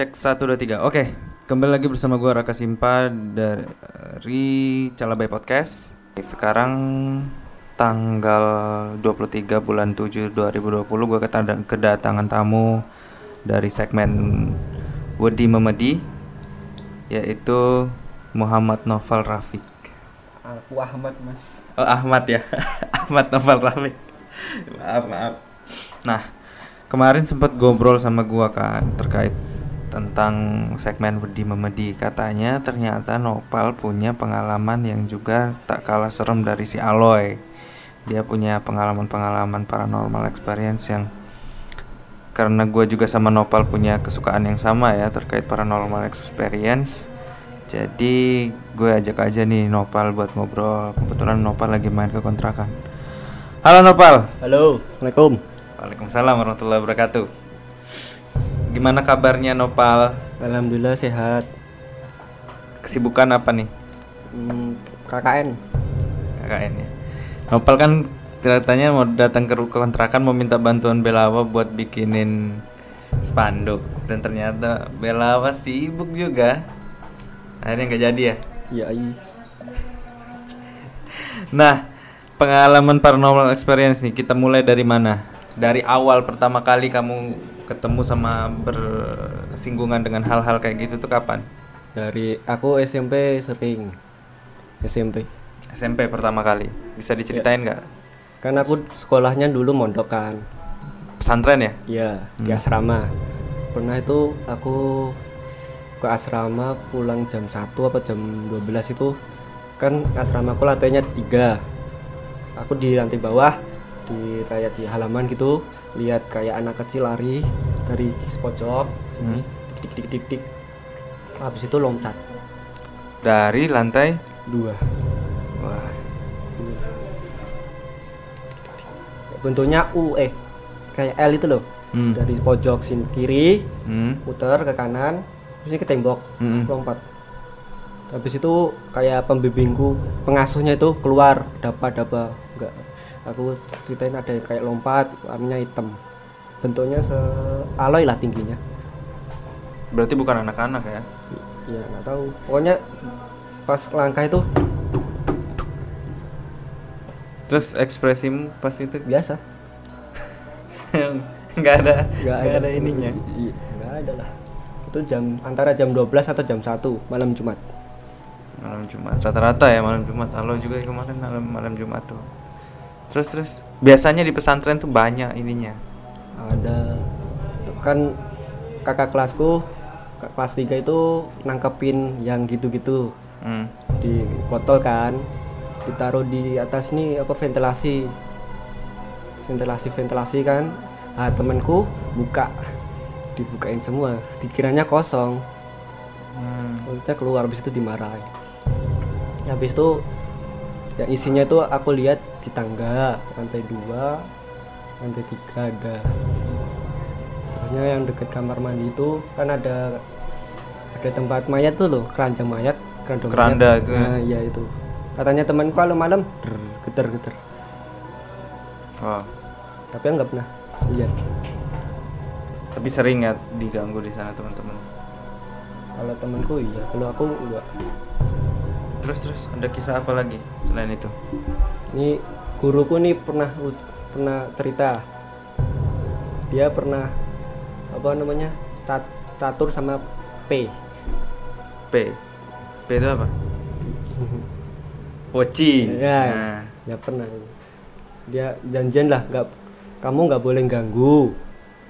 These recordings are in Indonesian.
Cek 1 2 3. Oke, kembali lagi bersama gua Raka Simpa dari Calabai Podcast. Sekarang tanggal 23 bulan 7 2020 gua ketada- kedatangan tamu dari segmen Wedi Memedi yaitu Muhammad Novel Rafiq. Aku Ahmad mas Oh, Ahmad ya. Ahmad Novel Rafiq. maaf, maaf. Nah, kemarin sempat ngobrol sama gua kan terkait tentang segmen Wedi Memedi. Katanya ternyata Nopal punya pengalaman yang juga tak kalah serem dari si Aloy. Dia punya pengalaman-pengalaman paranormal experience yang karena gue juga sama Nopal punya kesukaan yang sama ya terkait paranormal experience. Jadi gue ajak aja nih Nopal buat ngobrol. Kebetulan Nopal lagi main ke kontrakan. Halo Nopal. Halo Assalamualaikum. Waalaikumsalam warahmatullahi wabarakatuh gimana kabarnya Nopal? Alhamdulillah sehat. Kesibukan apa nih? Hmm, KKN KKN ya. Nopal kan katanya mau datang ke kontrakan mau minta bantuan Belawa buat bikinin spanduk. Dan ternyata Belawa sibuk juga. Akhirnya nggak jadi ya? Ya iya. Nah, pengalaman paranormal experience nih kita mulai dari mana? Dari awal pertama kali kamu ketemu sama bersinggungan dengan hal-hal kayak gitu tuh kapan? Dari aku SMP sering. SMP SMP pertama kali. Bisa diceritain nggak? Kan aku sekolahnya dulu mondok kan. Pesantren ya? Iya di asrama. Pernah itu aku ke asrama pulang jam 1 apa jam 12 itu. Kan asrama aku lantainya tiga. Aku di lantai bawah di kayak di halaman gitu lihat kayak anak kecil lari dari pojok sini. Dik dik dik dik habis itu lompat. Dari lantai dua. Wah, bentuknya U eh kayak L itu loh. Hmm. dari pojok sini kiri hmm, putar ke kanan terus ini ke tembok Mm-mm. lompat. Habis itu kayak pembimbingku pengasuhnya itu keluar dapa dapa enggak aku ceritain ada yang kayak lompat warnanya hitam. Bentuknya se aloy lah tingginya. Berarti bukan anak-anak ya? ya nggak tahu. Pokoknya pas langkah itu Terus ekspresimu pas itu? Biasa. Nggak ada, nggak nggak ada. ininya. Iya, nggak ada lah. Itu jam antara jam 12 atau jam 1 malam Jumat. Malam Jumat, rata-rata ya malam Jumat. Halo juga kemarin malam malam Jumat tuh. Terus terus. Biasanya di pesantren tuh banyak ininya. ada. Kan kakak kelasku kelas 3 itu nangkepin yang gitu-gitu. Hmm. di botol kan ditaruh di atas ini apa ventilasi. Ventilasi ventilasi kan. Nah temanku buka. Dibukain semua. Dikiranya kosong. Hmm. maksudnya keluar habis itu dimarahin. Habis itu yang isinya itu aku lihat di tangga lantai dua lantai tiga ada terusnya yang deket kamar mandi itu kan ada ada tempat mayat tuh loh keranjang mayat keranda, Keranda mayat. itu ya? nah iya itu katanya temanku kalau malam geter geter Oh. tapi nggak pernah lihat Tapi sering ya diganggu di sana teman-teman. kalau temanku iya kalau aku enggak Terus terus ada kisah apa lagi selain itu? ini guruku nih pernah pernah cerita dia pernah apa namanya cat- catur sama P P. P itu apa? Poci. ya Nah, ya pernah dia janjian lah nggak kamu nggak boleh ganggu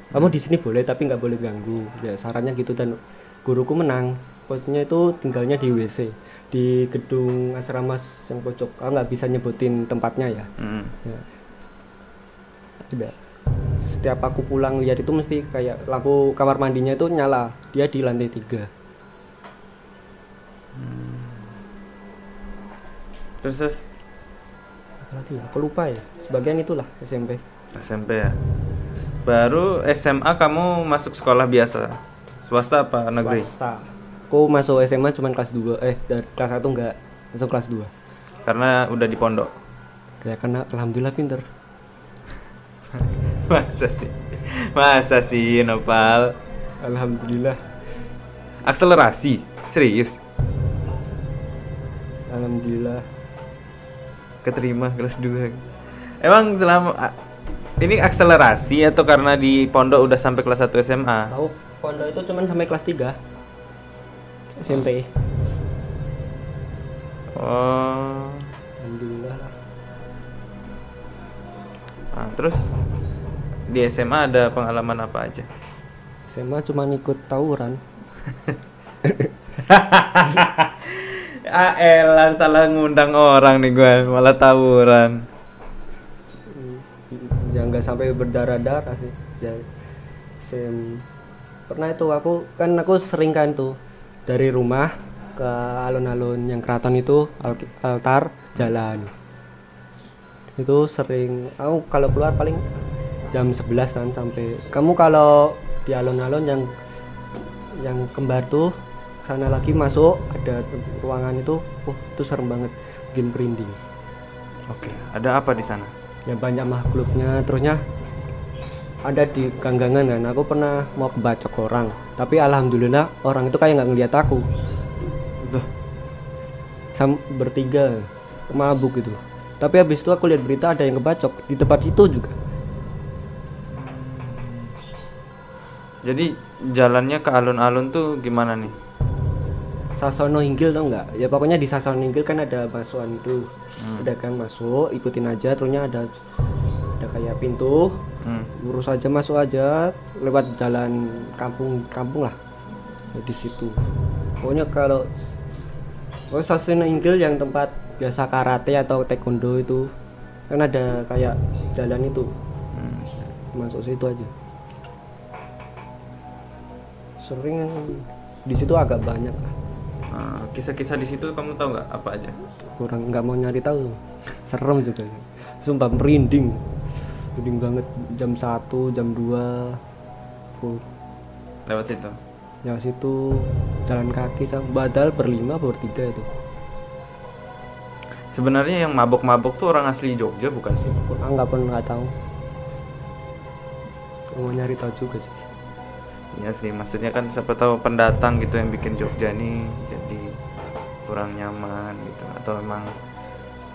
kamu di sini boleh tapi nggak boleh ganggu ya sarannya gitu dan guruku menang posnya itu tinggalnya di WC di gedung asrama yang pojok. Aku nggak bisa nyebutin tempatnya ya. Mm. ya. udah setiap aku pulang lihat itu mesti kayak lampu kamar mandinya itu nyala. Dia di lantai tiga. Terus terus? Apalagi ya? Aku lupa ya. Sebagian itulah SMP SMP ya. Baru SMA kamu masuk sekolah biasa. Swasta apa negeri? swasta aku masuk SMA cuman kelas 2 eh dari kelas 1 enggak masuk kelas 2 Karena udah di pondok. ya karena alhamdulillah pinter Masa sih? Masa sih Nopal? alhamdulillah Akselerasi. Serius. alhamdulillah Keterima kelas 2. Emang selama ini akselerasi atau karena di pondok udah sampai kelas 1 SMA? tahu pondok itu cuman sampai kelas 3 SMP Oh. alhamdulillah lah Nah, terus di SMA ada pengalaman apa aja? SMA cuman ikut tawuran ah elah salah ngundang orang nih gue malah tawuran. ya nggak sampai berdarah-darah sih ya sem pernah itu aku kan aku sering kan tuh dari rumah ke alun-alun yang keraton itu al- altar jalan itu sering aku kalau keluar paling jam 11 kan sampai kamu kalau di alun-alun yang yang kembar tuh sana lagi masuk ada ruangan itu oh itu serem banget bikin merinding Oke, ada apa di sana? ya banyak makhluknya terusnya ada di ganggangan kan? Aku pernah mau kebacok orang. Tapi alhamdulillah orang itu kayak nggak ngeliat aku. Tuh, sam bertiga. Mabuk gitu. Tapi habis itu aku lihat berita ada yang kebacok di tempat itu juga. Jadi jalannya ke alun-alun tuh gimana nih? Sasono Hinggil tau nggak? Ya pokoknya di Sasono Hinggil kan ada masukan itu. Ada gang masuk ikutin aja terusnya ada ada kayak pintu Hmm. lurus aja masuk aja lewat jalan kampung kampung lah. Di situ. Pokoknya kalau oh Sasono Hinggil yang tempat biasa karate atau taekwondo itu kan ada kayak jalan itu. Hmm. masuk situ aja. Sering di situ agak banyak lah. Ah, kisah-kisah di situ kamu tahu nggak apa aja? kurang nggak mau nyari tahu. Serem juga. Sumpah merinding merinding banget jam 1 jam 2 full. Lewat situ. ya situ jalan kaki sama badal berlima bertiga itu. Sebenarnya yang mabok-mabok tuh orang asli Jogja bukan sih? ah nggak pernah nggak tahu. Mau nyari tahu juga sih. Iya sih, maksudnya kan siapa tahu pendatang gitu yang bikin Jogja nih jadi kurang nyaman gitu. Atau memang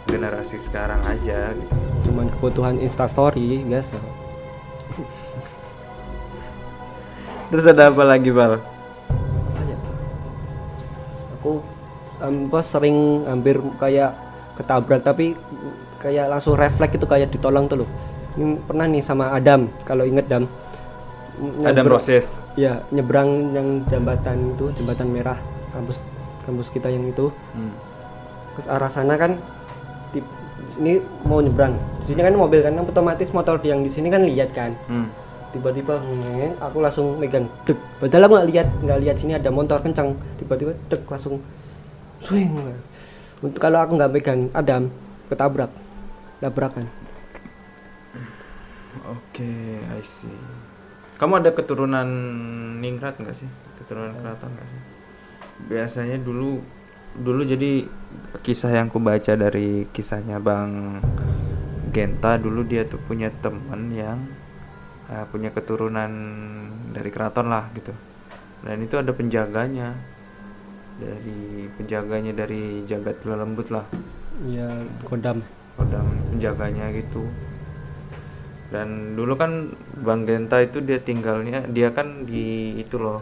generasi sekarang aja gitu. cuman kebutuhan instastory biasa Terus ada apa lagi, Bal? apa ya aku apa sering hampir kayak ketabrak tapi kayak langsung refleks itu kayak ditolong tuh loh ini pernah nih sama Adam kalau inget Dam Ada Nyebrang- proses. ya nyebrang yang jembatan itu jembatan merah kampus kampus kita yang itu Hmm. ke arah sana kan di sini mau nyebrang di sini kan mobil kan otomatis motor yang di sini kan lihat kan Hmm. tiba-tiba ngeng, aku langsung megang dek padahal aku nggak lihat nggak lihat sini ada motor kencang tiba-tiba dek langsung swing untuk kalau aku nggak megang Adam ketabrak tabrakan Oke, I see. Kamu ada keturunan ningrat nggak sih? Keturunan keraton nggak sih? Biasanya dulu dulu jadi kisah yang ku baca dari kisahnya Bang Genta dulu dia tuh punya teman yang eh, punya keturunan dari keraton lah gitu. Dan itu ada penjaganya. Dari penjaganya dari jagat lembut lah. ya kodam kodam penjaganya gitu dan dulu kan Bang Genta itu dia tinggalnya dia kan di itu loh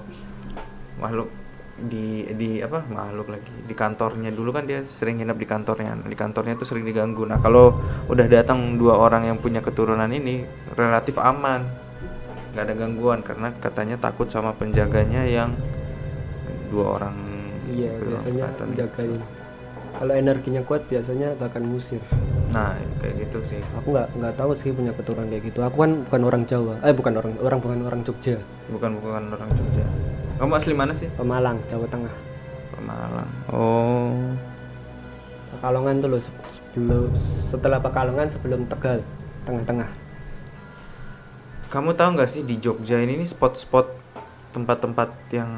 makhluk di di apa makhluk lagi. Di kantornya. Dulu kan dia sering nginep di kantornya. Di kantornya tuh sering diganggu. Nah kalau udah datang dua orang yang punya keturunan ini relatif aman. Nggak ada gangguan karena katanya takut sama penjaganya yang dua orang iya kedua biasanya jagain kalau energinya kuat biasanya bahkan ngusir. Nah kayak gitu sih. Aku nggak nggak tahu sih punya keturunan kayak gitu. Aku kan bukan orang Jawa. Eh bukan orang orang bukan orang Jogja. Bukan bukan orang Jogja kamu asli mana sih? Pemalang Jawa Tengah. Pemalang. Oh. Pekalongan tuh loh se- sebelum setelah Pekalongan sebelum Tegal tengah-tengah. Kamu tahu nggak sih di Jogja ini nih spot-spot tempat-tempat yang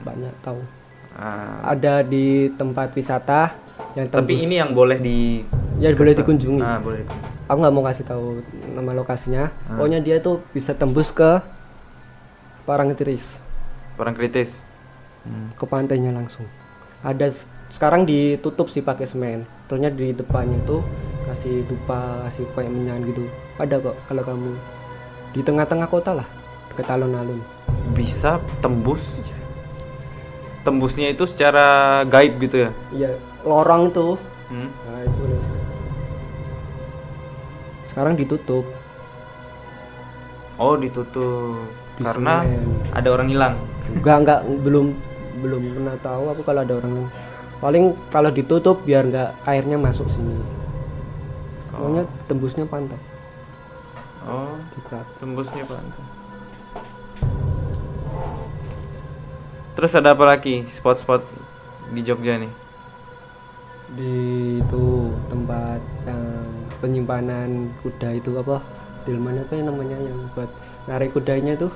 banyak tahu. Ah, ada di tempat wisata yang tapi tembus- ini yang boleh di ya boleh dikunjungi. Nah, boleh dikunjungi. aku nggak mau kasih tahu nama lokasinya. Ah. pokoknya dia tuh bisa tembus ke Parangtritis Orang kritis. Hmm. ke pantainya langsung ada sekarang ditutup sih pakai semen ternyata di depannya itu kasih dupa kasih kayak menyan gitu ada kok kalau kamu di tengah-tengah kota lah dekat alun-alun Bisa tembus. Tembusnya itu secara gaib gitu ya. iya lorong tuh Hmm. nah itu loh. sekarang ditutup Oh, ditutup. Di Karena semen. ada orang hilang. Enggak enggak belum belum pernah tahu aku kalau ada orang. Paling kalau ditutup biar enggak airnya masuk sini. Pokoknya tembusnya pantai. Oh, di kerat. tembusnya pantai. Terus ada apa lagi? Spot-spot di Jogja nih? di itu tempat yang penyimpanan kuda itu apa? Delman apa ya namanya yang buat narik kudanya tuh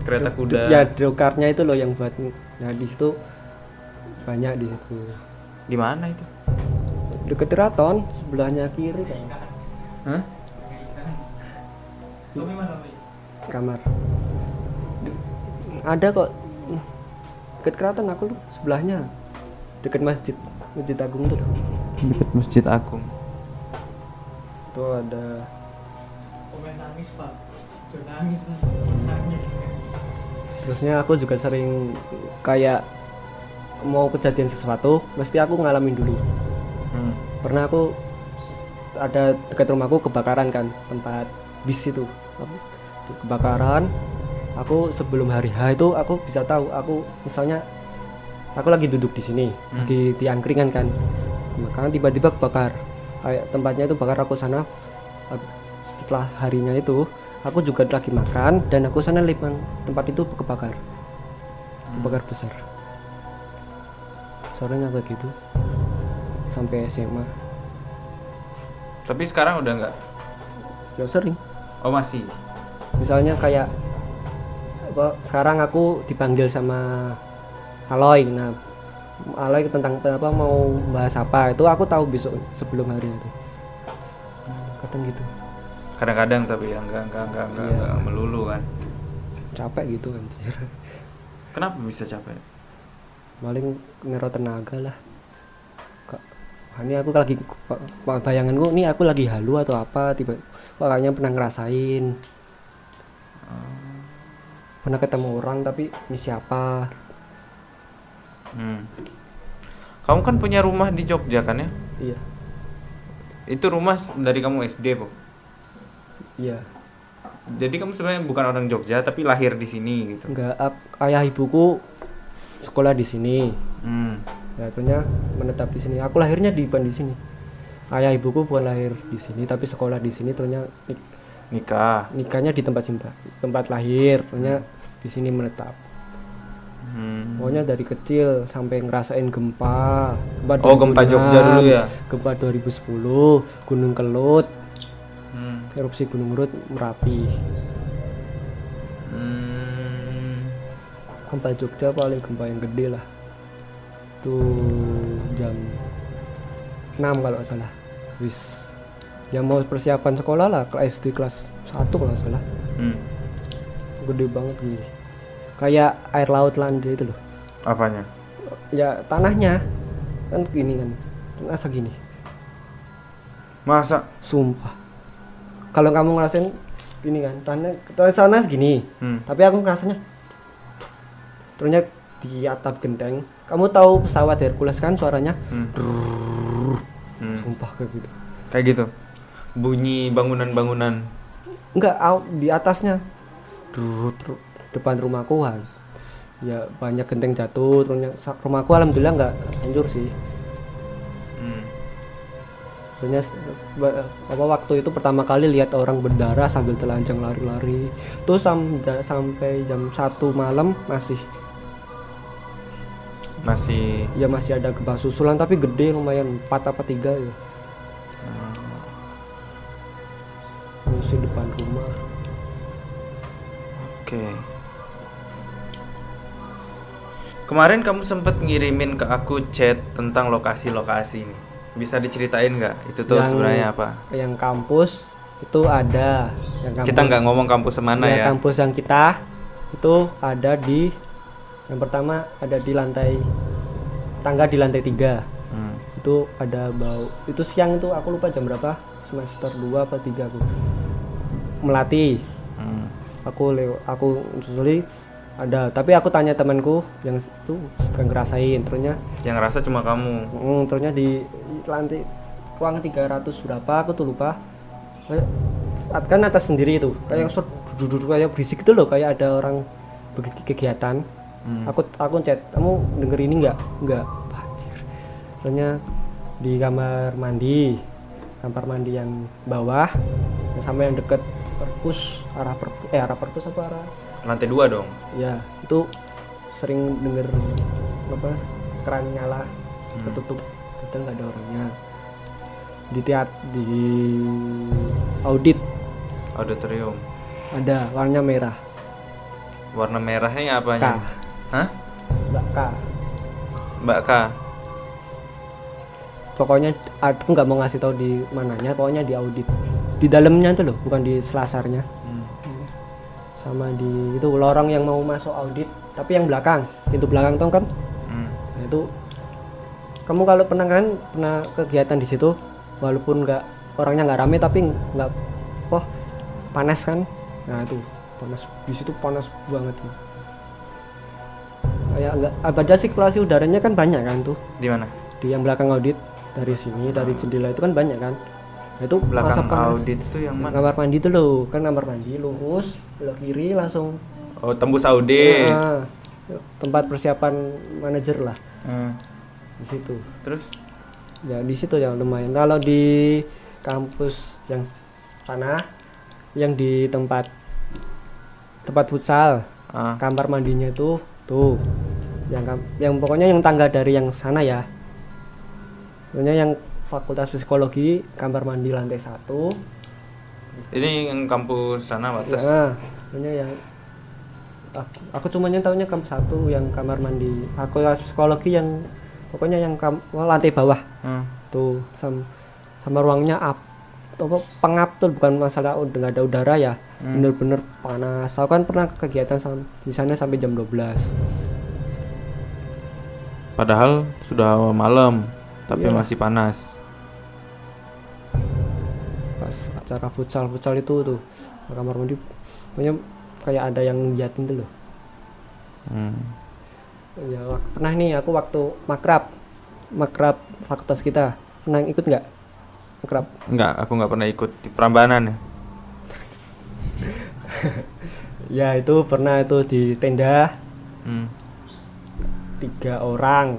Kereta kuda. ya dokarnya itu loh yang buat nah di situ banyak di situ Di mana itu? deket keraton sebelahnya kiri kan Hah? kamar ada kok deket keraton aku tuh sebelahnya deket masjid masjid agung tuh Dekat Masjid Agung. tuh ada terusnya aku juga sering kayak mau kejadian sesuatu mesti aku ngalamin dulu. Hmm. pernah aku ada dekat rumahku kebakaran kan tempat bis itu. Kebakaran aku sebelum hari H itu aku bisa tahu aku misalnya aku lagi duduk di sini lagi di angkringan kan. Maka tiba-tiba kebakar. Kayak tempatnya itu bakar aku sana. Setelah harinya itu aku juga lagi makan dan aku sana lihat tempat itu kebakar. Kebakar besar. Sorenya kayak gitu. Sampai SMA Tapi sekarang udah nggak? ya sering. Oh masih. misalnya kayak apa sekarang aku dipanggil sama Aloy. Nah Aloy tentang apa mau bahas apa itu aku tahu besok sebelum hari itu. Kadang gitu Kadang-kadang tapi ya nggak nggak nggak nggak Iya. melulu kan. capek gitu anjir Kenapa bisa capek? paling nero tenaga lah Kak, ini aku lagi pa- bayanganku ini aku lagi halu atau apa tiba wah, kayaknya pernah ngerasain pernah ketemu orang tapi ini siapa Hmm. Kamu kan punya rumah di Jogja kan ya? iya Itu rumah dari kamu SD, Bu. Iya Jadi kamu sebenarnya bukan orang Jogja tapi lahir di sini gitu. enggak ayah ibuku sekolah di sini Hmm. ya akhirnya menetap di sini aku lahirnya di bukan di sini ayah ibuku bukan lahir di sini tapi sekolah di sini ternyata nik- Nikah. nikahnya di tempat simpan tempat lahir ternyata di sini menetap Hmm. pokoknya dari kecil sampai ngerasain gempa gempa Oh, gempa 2006, Jogja dulu ya? gempa 2010 Gunung Kelut Hmm. Erupsi Gunung Kelut Merapi. Hmm. gempa Jogja paling gempa yang gede lah. Tuh jam 6 kalau nggak salah. Wis. Yang mau persiapan sekolah lah kelas SD kelas 1 kalau nggak salah. Hmm. gede banget gini. Kayak air laut Lande itu loh. Apanya? ya tanahnya. Kan gini kan. Masa gini Masa? sumpah kalau kamu ngerasain ini kan tanah sana segini Hmm. tapi aku ngerasanya ternyata di atap genteng kamu tahu pesawat Hercules kan suaranya Hmm. Hmm. sumpah kayak gitu Kayak gitu. Bunyi bangunan-bangunan. enggak di atasnya drut, depan rumahku ya banyak genteng jatuh terusnya sa- rumahku alhamdulillah nggak hancur sih. Terusnya s- ba- apa waktu itu pertama kali lihat orang berdarah sambil telanjang lari-lari. Terus sam- sampai jam satu malam masih. Masih? Ya masih ada gempa susulan tapi gede lumayan 4 apa 3 ya. Masih depan rumah. Oke. Kemarin kamu sempet ngirimin ke aku chat tentang lokasi-lokasi ini. Bisa diceritain nggak? Itu tuh Yang- sebenarnya apa? yang kampus itu ada yang kampus, Kita nggak ngomong kampus mana ya, ya. kampus yang kita itu ada di yang pertama ada di lantai tangga di lantai tiga Hmm. itu ada bau itu siang itu aku lupa jam berapa semester 2 apa 3 aku melatih Hmm. aku lew aku susuli ada tapi aku tanya temanku yang itu gak ngerasain terusnya Yang ngerasa cuma kamu. mm, terusnya di lantai ruang 300 berapa aku tuh lupa. Kayak kan atas sendiri itu kayak sur- duduk kayak berisik gitu loh kayak ada orang begitu kegiatan. Hmm. aku aku chat kamu denger ini nggak? Nggak. Anjir. terusnya di kamar mandi kamar mandi yang bawah yang sama yang deket perpus arah perpus eh arah perpus apa arah? Lantai dua dong. ya itu sering denger apa keran nyala ketutup padahal nggak ada orangnya di teat di audit Auditorium. ada warnanya merah Warna merahnya K apanya? Hah? mbak K Mbak K. pokoknya aku nggak mau ngasih tahu di mananya pokoknya di audit di dalamnya tuh loh bukan di selasarnya Hmm. sama di itu lorong yang mau masuk audit tapi yang belakang pintu belakang tuh kan Hmm. nah itu kamu kalau pernah kan pernah kegiatan di situ walaupun nggak orangnya nggak rame tapi nggak oh panas kan nah itu panas di situ panas banget sih kayak nggak ada sirkulasi udaranya kan banyak kan tuh Di mana? di yang belakang audit dari sini dari jendela itu kan banyak kan nah, itu Belakang panas. audit itu yang mana? kamar mandi itu loh kan kamar mandi lurus belok kiri langsung Oh, tembus audit. Ah, tempat persiapan manajer lah Hmm. Di situ Terus? ya di situ yang lumayan kalau di kampus yang sana yang di tempat tempat futsal Ah. kamar mandinya itu tuh yang yang pokoknya yang tangga dari yang sana ya pokoknya yang fakultas psikologi kamar mandi lantai satu Ini yang kampus sana batas. nah pokoknya yang aku, aku cuma yang tahunya kamar satu yang kamar mandi fakultas psikologi yang pokoknya yang kam, oh, lantai bawah Hmm. tuh sama, sama ruangnya up apa pengap tuh bukan masalah udah nggak ada udara ya Hmm. bener-bener panas aku kan pernah kegiatan sam- di sana sampai jam 12 Padahal sudah malam, tapi Iya. masih panas. pas acara futsal futsal itu tuh kamar mandi kayak ada yang ngeliatin tuh loh Hmm. Ya pernah nih aku waktu makrab. Makrab fakultas kita. Pernah ikut nggak? Makrab? Enggak, aku nggak pernah ikut. Di Prambanan ya. ya itu pernah itu di tenda. Hmm. tiga orang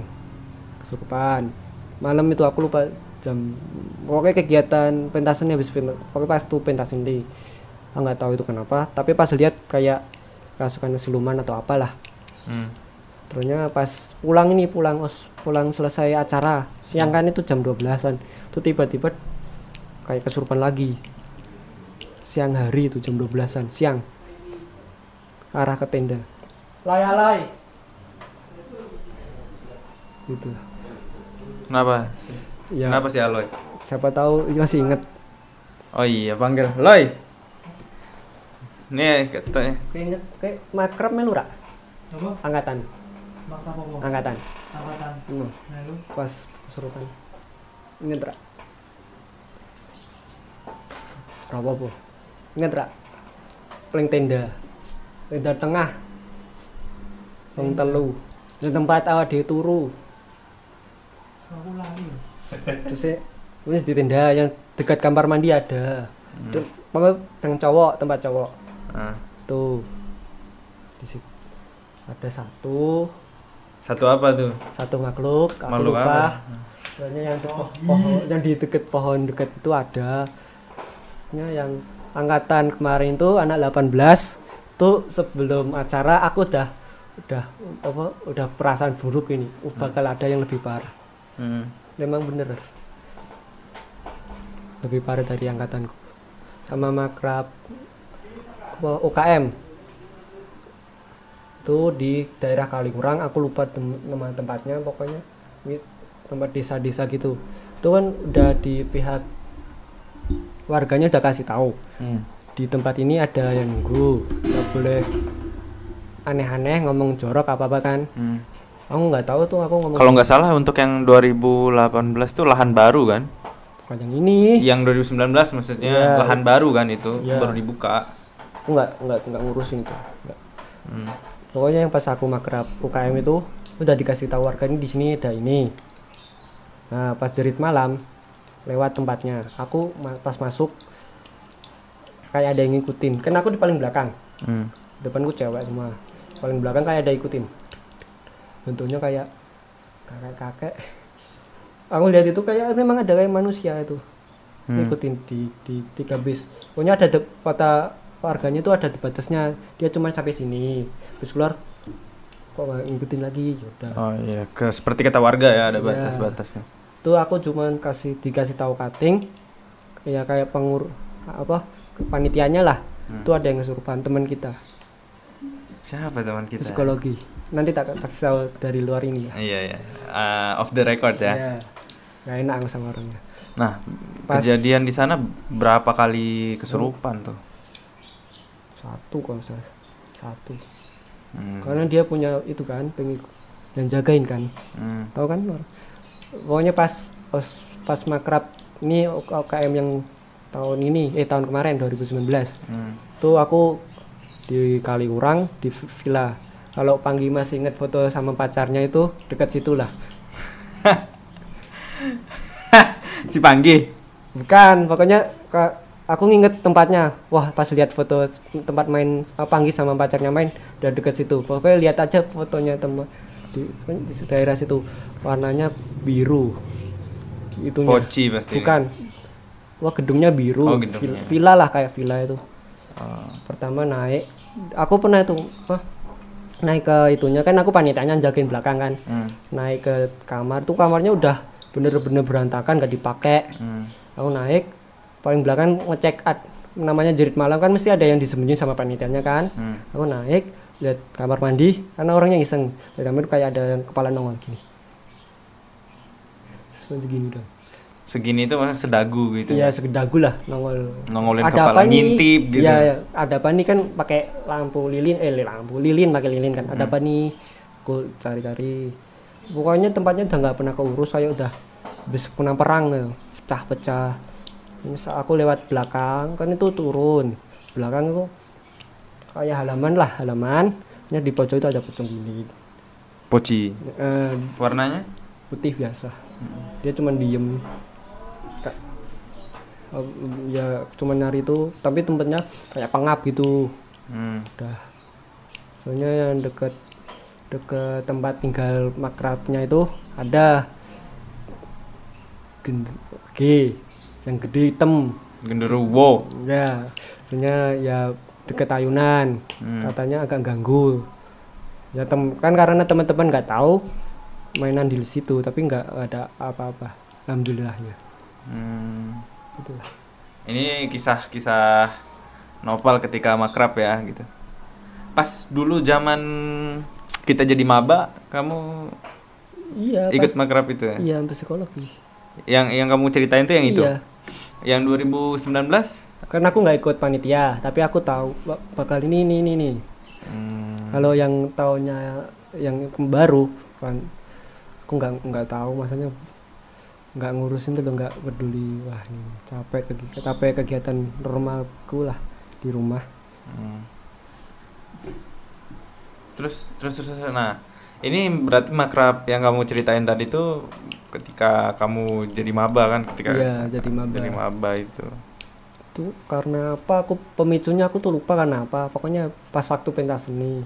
kesurupan malam itu aku lupa jam pokoknya kegiatan pentasan habis penta, pokoknya pas tuh pentasan di. Aku nggak tahu itu kenapa tapi pas lihat kayak rasukan siluman atau apalah. Hmm. Terusnya pas pulang ini pulang os pulang selesai acara siang kan itu jam 12an itu tiba-tiba kayak kesurupan lagi siang hari itu jam 12an siang arah ke tenda lay alay gitu Kenapa? ya Kenapa sih Aloy? siapa tahu masih inget Oh iya, panggil. Loy. Nih, katanya. kayak inget kayak makrab melu Ra? Apa? angkatan? Angkatan. Angkatan. Hmm, Melu. pas kesurupan inget Ra? berapa apa inget Ra? paling tenda. Tenda tengah. Wong telu. Di tempat awak di turu. Aku lali. terus ya, wis di tenda yang dekat kamar mandi ada. Itu, apa? Yang cowok tempat cowok. Ah. tuh. Di situ. Ada satu Satu apa tuh? satu makhluk aku Makhluk lupa. apa? soalnya yang pohon yang di deket pohon deket itu ada. Terusnya yang angkatan kemarin itu anak 18 tuh sebelum acara aku udah udah apa udah perasaan buruk ini. Uh, bakal ada yang lebih parah. Hmm. memang bener. Lebih parah dari angkatanku. Sama makrab UKM itu di daerah Kaliurang aku lupa tem- nama tempatnya pokoknya tempat desa-desa gitu itu kan udah di pihak warganya udah kasih tahu Hmm. di tempat ini ada yang nunggu nggak boleh aneh-aneh ngomong jorok apa apa kan Hmm. aku nggak tahu tuh aku ngomong Kalau nggak salah untuk yang 2018 tuh lahan baru kan? bukan yang ini Yang 2019 maksudnya Iya. lahan baru kan itu Iya. baru dibuka. aku nggak nggak nggak ngurusin itu Nggak. Hmm. Pokoknya yang pas aku makrab UKM itu udah dikasih tahu warga ini di sini ada ini. Nah pas jerit malam lewat tempatnya. Aku pas masuk kayak ada yang ngikutin. Kan aku di paling belakang. Hmm. depanku cewek semua. Paling belakang kayak ada ikutin. Bentuknya kayak kakek kakek aku lihat itu kayak memang ada kayak manusia itu. Hmm. ngikutin di di tiga bis. Pokoknya ada de- kota warganya itu ada di batasnya dia cuma sampai sini bis keluar kok ngikutin lagi Yaudah. Oh iya, ke seperti kata warga ya ada Iya. batas-batasnya. itu aku cuman kasih dikasih tahu cutting ya kayak pengur apa panitianya lah Hmm. itu ada yang kesurupan teman kita Siapa teman kita? psikologi nanti tak kasih tahu dari luar ini ya Iya iya. Ah, off the record ya. Iya. nggak enak aku sama orangnya Nah, Pas- kejadian di sana berapa kali kesurupan tuh? Satu kalau saya satu Hmm. karena dia punya itu kan pengikut yang jagain kan Hmm. tahu kan pokoknya pas pas, pas makrab ini UKM yang tahun ini eh tahun kemarin 2019 Hmm. tuh aku di Kaliurang di villa kalau Panggi masih inget foto sama pacarnya itu dekat situ lah si Panggi. bukan pokoknya ka- aku nginget tempatnya. Wah pas lihat foto tempat main ah, Panggi sama pacarnya main udah deket situ. Pokoknya lihat aja fotonya teman di, di daerah situ. Warnanya biru. Itunya. Poci pasti. bukan. Wah gedungnya biru. Oh, gedungnya. villa lah kayak villa itu. Oh. pertama naik. Aku pernah itu apa naik ke itunya. Kan aku panitianya jagain belakang kan. Hmm. naik ke kamar. Tuh kamarnya udah bener-bener berantakan gak dipakai. Hmm. aku naik paling belakang ngecek ad namanya jerit malam kan mesti ada yang disembunyiin sama panitianya kan. Hmm. aku naik lihat kamar mandi karena orangnya iseng. Di kamar kayak ada yang kepala nongol gini. Segini dong Segini itu maksudnya sedagu gitu. iya segedagu lah nongol. Nongolin ada kepala apa nih? ngintip gitu. Iya, iya. ada apa nih? Kan pakai lampu lilin eh lampu lilin pakai lilin kan. Hmm. ada apa nih? Aku cari-cari. Pokoknya tempatnya udah nggak pernah keurus saya udah habis kena perang ya, pecah-pecah saat aku lewat belakang kan itu turun. Belakang itu kayak halaman lah halaman. Ini di pojok itu ada pocong lilin Poci. Eh, Warnanya? putih biasa. Dia cuman diem. Oh, ya cuman nyari itu tapi tempatnya kayak pengap gitu. Hmm. udah. Soalnya yang deket deket tempat tinggal makrabnya itu ada. G yang gede hitam Genderuwo. ya soalnya ya deket ayunan Hmm. katanya agak ganggu ya tem kan karena teman-teman nggak tahu mainan di situ tapi nggak ada apa-apa alhamdulillahnya Hmm. itulah Ini kisah-kisah novel ketika makrab ya gitu. Pas dulu zaman kita jadi maba, kamu iya ikut pas, makrab itu ya? iya sampai psikologi Yang yang kamu ceritain tuh yang itu. Yang 2019? karena aku nggak ikut panitia tapi aku tahu bak- bakal ini ini ini, ini. Hmm. kalau yang tahunnya yang baru kan aku nggak nggak tahu masanya nggak ngurusin tuh nggak peduli wah ini capek kegi- capek kegiatan normalku lah di rumah Hmm. Terus terus terus, nah ini berarti makrab yang kamu ceritain tadi tuh ketika kamu jadi maba kan ketika Iya, jadi maba. jadi maba itu. Itu karena apa? Aku pemicunya aku tuh lupa karena apa. Pokoknya pas waktu pentas seni.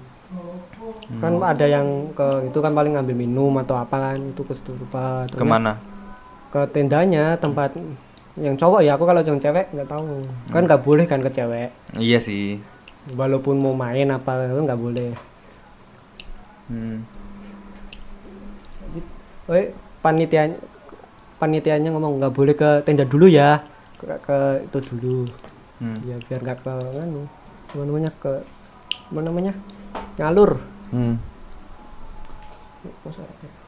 Kan ada yang ke itu kan paling ngambil minum atau apa kan itu kesurupan Terus ke mana? Ke tendanya tempat yang cowok ya aku kalau yang cewek nggak tahu. Kan nggak boleh kan ke cewek. Iya sih. Walaupun mau main apa nggak boleh. Hmm. Woi, panitia panitianya ngomong nggak boleh ke tenda dulu ya ke, ke itu dulu Hmm. ya biar nggak ke anu namanya ke apa namanya ngalur Hmm.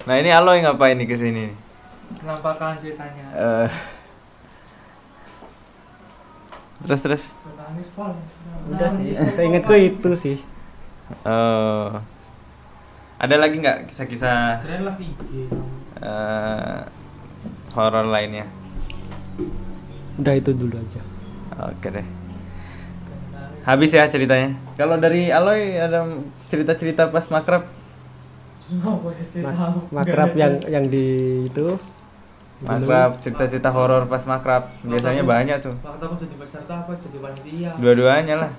nah ini Aloy ngapain nih ke sini? Penampakan ceritanya. Eh. terus terus udah sih saya ingatku itu sih Oh. Ada lagi nggak kisah-kisah Keren lah IG. eh, horor lainnya? Udah itu dulu aja. Oke deh. Habis ya ceritanya. Kalau dari Aloy ada cerita-cerita pas makrab? Makrab yang yang di itu Makrab, cerita-cerita horor pas makrab. Biasanya banyak tuh. Waktu aku jadi peserta apa jadi panitia. Dua-duanya lah.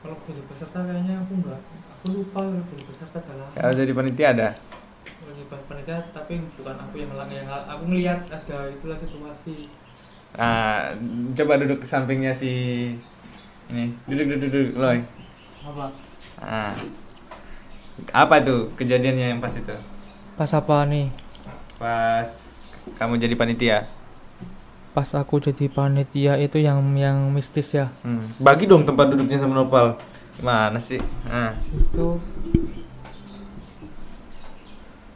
Kalau jadi peserta kayaknya aku enggak. Aku lupa kalau jadi peserta adalah Kalau jadi panitia ada. Jadi panitia tapi bukan aku yang ngelang yang aku ngelihat ada itulah situasi. Nah, coba duduk ke sampingnya si ini. Duduk duduk duduk, Loy. Apa? Nah. Apa tuh kejadiannya yang pas itu? Pas apa nih? Pas kamu jadi panitia. Pas aku jadi panitia itu yang yang mistis ya. Hmm. Bagi dong tempat duduknya sama Nopal. Gimana sih? Nah. Itu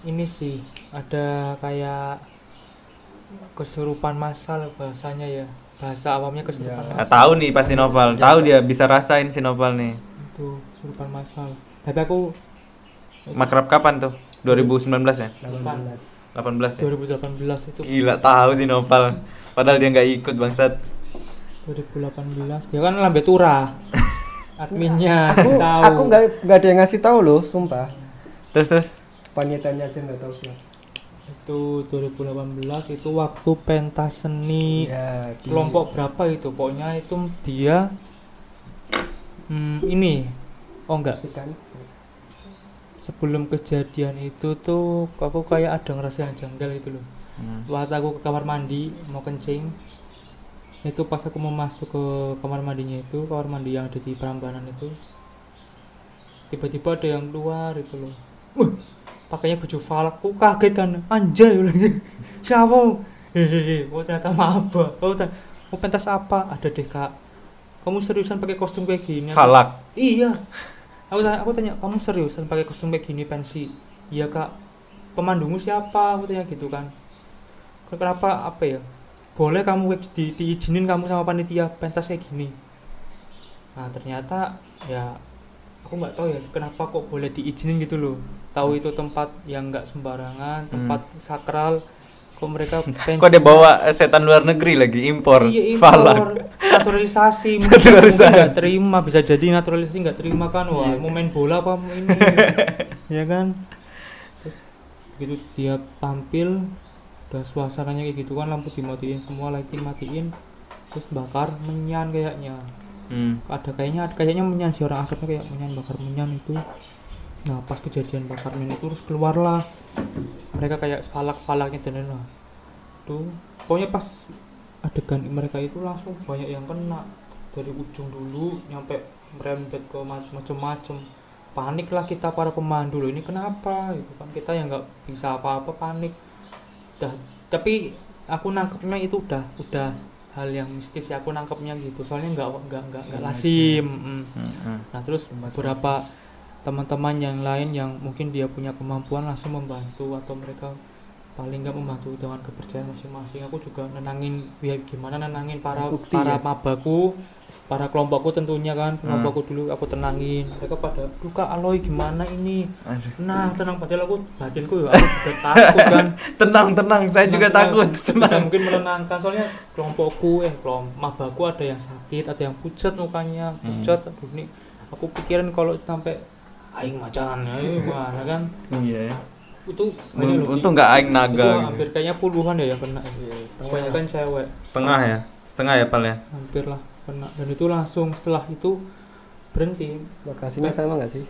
ini sih ada kayak kesurupan masal bahasanya ya. Bahasa awamnya kesurupan Ya. Nah, masal. tahu nih pasti Nopal. Tahu dia bisa rasain si Nopal nih. Itu kesurupan masal. Tapi aku Makrab kapan tuh? 2019 ya? 18. 18 ya? 2018 itu Gila tahu si Nopal. Padahal dia nggak ikut bangsat. 2018 dia kan lambe turah adminnya Aku tahu aku nggak nggak ada yang ngasih tahu loh, sumpah. Terus terus. Panitianya aja nggak tahu sih. itu 2018 itu waktu pentas seni Ya, di- kelompok berapa itu? Pokoknya itu dia hmm, ini oh enggak. Kan sebelum kejadian itu tuh aku kayak ada ngerasa yang janggal itu loh. Hmm. waktu aku ke kamar mandi mau kencing itu pas aku mau masuk ke kamar mandinya itu kamar mandi yang ada di Prambanan itu tiba-tiba ada yang keluar itu loh. Wih, pakainya baju falak aku kaget kan anjay siapa hehehe oh ternyata maba oh ternyata mau pentas apa ada deh kak kamu seriusan pakai kostum kayak gini Falak. Iya. Aku tanya, aku tanya, kamu seriusan pakai kostum kayak gini pensi? Iya kak. Pemandumu siapa? Aku tanya gitu kan. Kenapa apa ya? Boleh kamu di, diizinin kamu sama panitia pentas kayak gini? Nah ternyata ya aku nggak tahu ya kenapa kok boleh diizinin gitu loh. Tahu itu tempat yang nggak sembarangan, tempat sakral. Kok mereka pensi? Kok dia bawa setan luar negeri lagi impor? Iya impor, naturalisasi, mungkin Naturalisasi. mungkin nggak terima, bisa jadi naturalisasi nggak terima kan, wah Iya. mau main bola apa ini, ya kan? Terus begitu dia tampil, udah suasananya kayak gitu kan, lampu dimatiin semua, lighting matiin, terus bakar menyan kayaknya, Hmm. ada kayaknya kayaknya menyan si orang asapnya kayak menyan bakar menyan itu, nah pas kejadian bakar itu terus keluarlah. Mereka kayak falak-falaknya dan lain-lain. tuh pokoknya pas adegan mereka itu langsung banyak yang kena. Dari ujung dulu nyampe merembet ke ma- macem-macem. Panik lah kita para pemandu loh ini kenapa? Gitu kan. Kita yang nggak bisa apa-apa panik. Dah tapi aku nangkepnya itu udah udah hal yang mistis ya aku nangkepnya gitu. Soalnya nggak nggak nggak nggak lazim. mm. Hmm, hmm. Nah terus beberapa teman-teman yang lain yang mungkin dia punya kemampuan langsung membantu atau mereka paling nggak membantu dengan kepercayaan masing-masing. Aku juga nenangin ya gimana nenangin para Bukti para ya? mabaku, para kelompokku tentunya kan kelompokku dulu aku tenangin. Mereka pada duka aloy gimana ini? Aduh. Nah tenang padahal aku batinku ya aku juga takut kan. Tenang tenang, saya juga Nah, takut. bisa Tenang. mungkin menenangkan soalnya kelompokku eh kelompok mabaku ada yang sakit ada yang pucat mukanya Hmm. pucat aduh ini aku pikirin kalau sampai aing macan ya gimana kan Iya. ya. itu Untung nggak aing itu naga. gitu. hampir kayaknya puluhan ya yang kena kebanyakan cewek Setengah ya. Setengah ya pal ya. hampir lah kena dan itu langsung setelah itu berhenti lokasinya sama nggak sih?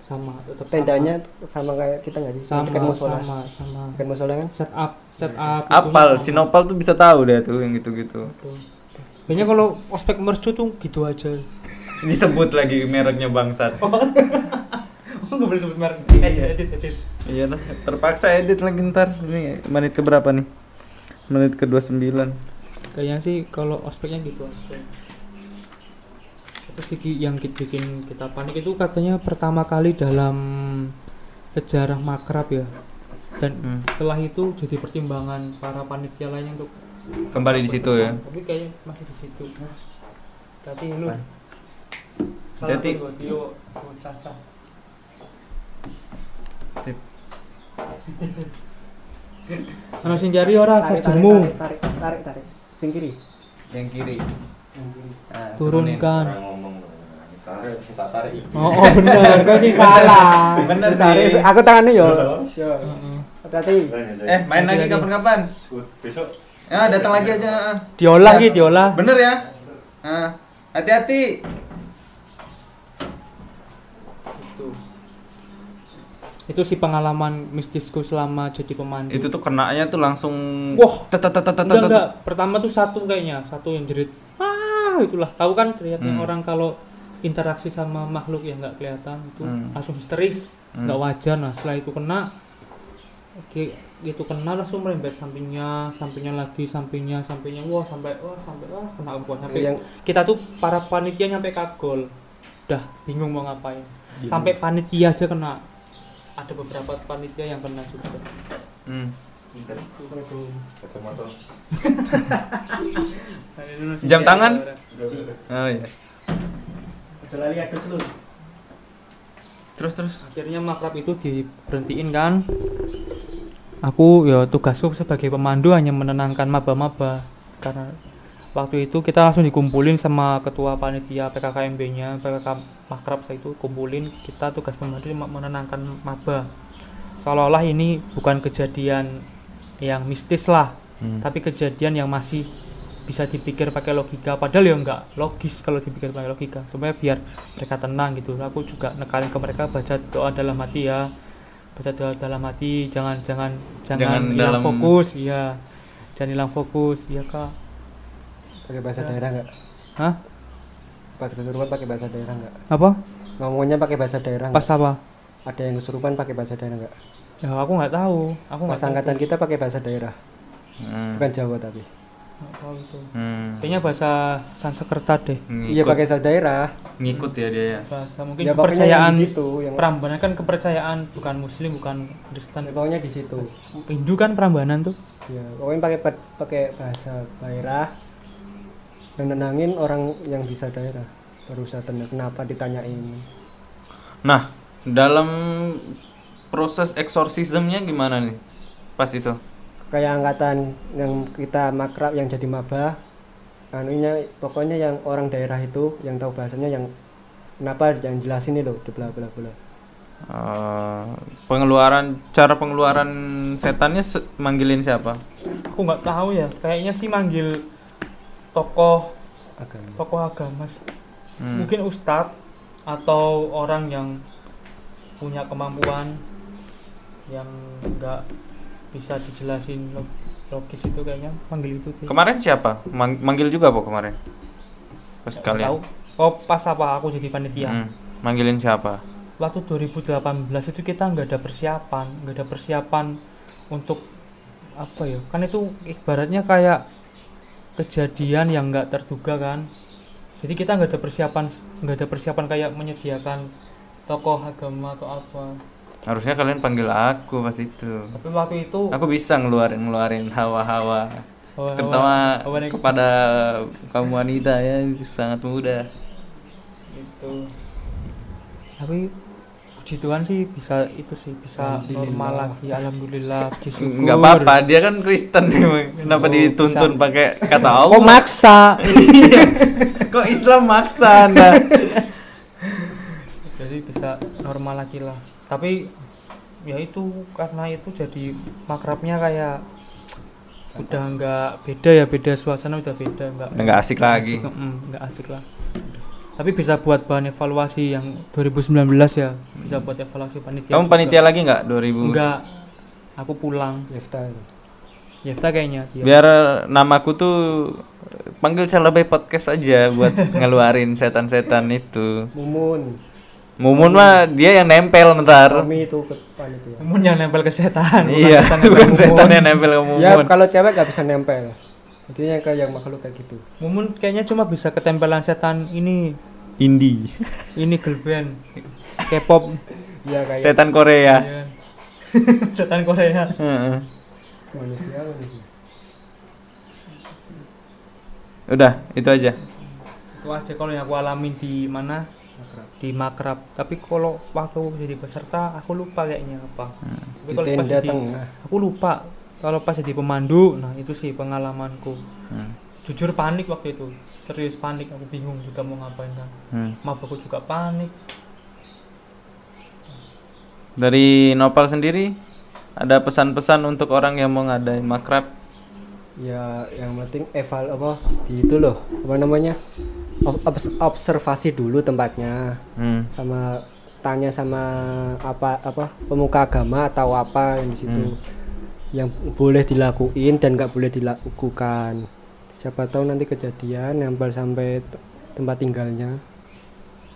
sama tetap Tendanya sama kayak kita nggak sih? sama Dekat sama musola. sama, sama. Dekat musola kan? set up set up Apal, itunya si sama. Nopal tuh bisa tahu deh tuh yang gitu-gitu. Tuh. Kayaknya kalau ospek mercu tuh gitu aja. Disebut lagi mereknya bangsat. Oh nggak boleh sebut merek. Edit, edit, edit. Iya lah, terpaksa edit lagi ntar. Ini menit ke berapa nih? Menit ke 29. Kayaknya sih kalau ospeknya gitu. Terus sih yang ki- bikin kita panik itu katanya pertama kali dalam sejarah makrab ya. Dan Hmm. setelah itu jadi pertimbangan para panitia lainnya untuk Kembali di situ ya. Tapi kayaknya masih di situ. Hati lu. Hati-hati. Caca. Sip. Ono sing jari ora chargermu. tarik, tarik, tarik, tarik. Sing kiri. Yang kiri. Nah. Turunkan. ngomong tarik tak tarik Oh, oh bener, kau sih salah. Bener Tarik. sih. Aku tangannya yo. Hati-hati. Eh, main lagi kapan-kapan? besok Ya, datang lagi aja. Diolah gitu, diolah. Bener ya? Nah, hati-hati. Itu sih pengalaman mistisku selama jadi pemandu. Itu tuh kenanya tuh langsung Wah. enggak. Pertama tuh satu kayaknya, satu yang jerit. Ah, itulah. Tahu kan teriaknya Hmm. orang kalau interaksi sama makhluk yang nggak kelihatan itu Hmm. langsung histeris, Hmm. nggak wajar. Nah, setelah itu kena Oke, gitu kena langsung merembet sampingnya, sampingnya lagi, sampingnya, sampingnya, wah sampai wah sampai wah kena kuat sampai Yang kita tuh para panitia nyampe kagol, udah bingung mau ngapain. Sampai panitia aja kena. Ada beberapa panitia yang kena juga. Hmm. Jam tangan? Oh iya. Lali. Terus terus. akhirnya makrab itu diberhentiin kan aku ya tugasku sebagai pemandu hanya menenangkan maba-maba karena waktu itu kita langsung dikumpulin sama ketua panitia PKKMB nya PKK makrab saya itu kumpulin kita tugas pemandu cuma menenangkan maba. Seolah-olah ini bukan kejadian yang mistis lah Hmm. tapi kejadian yang masih bisa dipikir pakai logika. Padahal ya enggak logis kalau dipikir pakai logika. Supaya biar mereka tenang gitu. Aku juga nekalin ke mereka baca doa dalam hati ya. Baca doa dalam hati jangan jangan jangan, Jangan hilang dalam- fokus. Ya jangan hilang fokus. Ya kak. Pakai bahasa daerah enggak? hah Pas kesurupan pakai bahasa daerah enggak? apa Ngomongnya pakai bahasa daerah pas enggak? apa Ada yang kesurupan pakai bahasa daerah enggak? ya aku nggak tahu aku nggak Pas tahu angkatan kita pakai bahasa daerah, Hmm. bukan Jawa tapi. Nggak tahu itu Hmm. kayaknya bahasa Sanskerta deh Iya Ngikut, pakai bahasa daerah. ngikut ya dia ya. bahasa mungkin Ya, kepercayaan situ, yang Prambanan kan kepercayaan bukan muslim bukan Kristen pokoknya di situ. Hindu kan Prambanan tuh Ya, pokoknya pakai pakai bahasa daerah dan nenangin orang yang bisa daerah. Baru saya tenang kenapa ditanyain. Nah, dalam proses eksorsismnya gimana nih? Pas itu. Kayak angkatan yang kita makrab yang jadi maba, anunya pokoknya yang orang daerah itu yang tahu bahasanya yang kenapa yang jelasin itu bla bla bla. Eh, pengeluaran cara pengeluaran setannya se- manggilin siapa? aku nggak tahu ya kayaknya sih manggil tokoh Agama. tokoh agama sih. Hmm. mungkin ustadz atau orang yang punya kemampuan yang nggak bisa dijelasin log- logis itu kayaknya manggil itu sih. Kemarin siapa? Mang- manggil juga apa kemarin? Pas kalian. tahu oh pas apa aku jadi panitia Hmm, Manggilin siapa? waktu 2018 itu kita nggak ada persiapan nggak ada persiapan untuk apa ya kan itu ibaratnya kayak kejadian yang nggak terduga kan. Jadi kita nggak ada persiapan nggak ada persiapan kayak menyediakan tokoh agama atau apa. Harusnya kalian panggil aku pas itu. tapi waktu itu Aku bisa ngeluarin ngeluarin hawa-hawa. Hawa- terutama hawa kepada kaum wanita ya sangat mudah. itu tapi puji Tuhan sih bisa itu sih bisa normal lagi alhamdulillah puji syukur Enggak apa-apa, dia kan Kristen nih. Kenapa Oh, dituntun bisa. pakai kata kok Allah? maksa Kok Islam maksa Anda? jadi bisa normal lagi lah tapi ya itu karena itu jadi makrabnya kayak udah nggak beda ya beda suasana udah beda nggak nggak asik lagi. mm, nggak asik lah tapi bisa buat bahan evaluasi yang 2019 ya bisa buat evaluasi panitia Kamu juga. panitia lagi nggak 2000? enggak aku pulang Yefta itu. Yefta kayaknya dia Biar namaku tuh panggil Calabai Podcast aja buat ngeluarin setan-setan itu. Mumun. Mumun mah dia yang nempel ntar. Kami itu ke panitia. Mumun yang nempel ke setan Iya, setan yang bukan setan yang nempel ke Mumun. Ya kalau cewek nggak bisa nempel. Intinya kayak makhluk kayak gitu. Mumun kayaknya cuma bisa ketempelan setan ini Indie. ini girl band K-pop Ya kayak Setan Korea. Iya. setan Korea Heeh. manusia manusia. Udah, itu aja. itu aja kalau yang aku alamin di mana di makrab tapi kalau waktu jadi peserta aku lupa kayaknya apa tapi di kalau pas jadi tengah aku lupa kalau pas jadi pemandu nah itu sih pengalamanku Hmm. jujur panik waktu itu serius panik aku bingung juga mau ngapain kan Hmm. mabukku juga panik Dari Nopal sendiri ada pesan-pesan untuk orang yang mau ngadain makrab? ya yang penting eval apa di itu loh apa namanya Ob- obs- observasi dulu tempatnya Hmm. sama tanya sama apa apa pemuka agama atau apa yang di situ yang boleh dilakuin dan nggak boleh dilakukan siapa tahu nanti kejadian nempel sampai tempat tinggalnya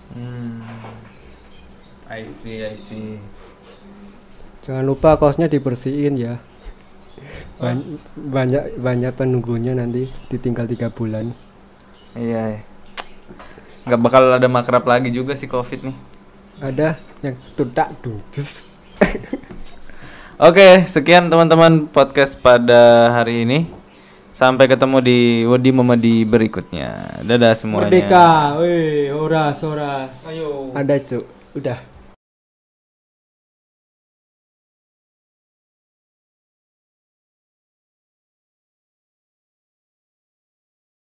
Hmm. I see, I see. jangan lupa kosnya dibersihin ya Ban- banyak banyak penunggunya nanti ditinggal tiga bulan Iya. iya. Nggak bakal ada makrab lagi juga sih covid nih. ada yang tudak dudus Oke, sekian teman-teman podcast pada hari ini. Sampai ketemu di Wedi Memedi berikutnya. Dadah semuanya. merdeka weh oras oras ayo ada cuk udah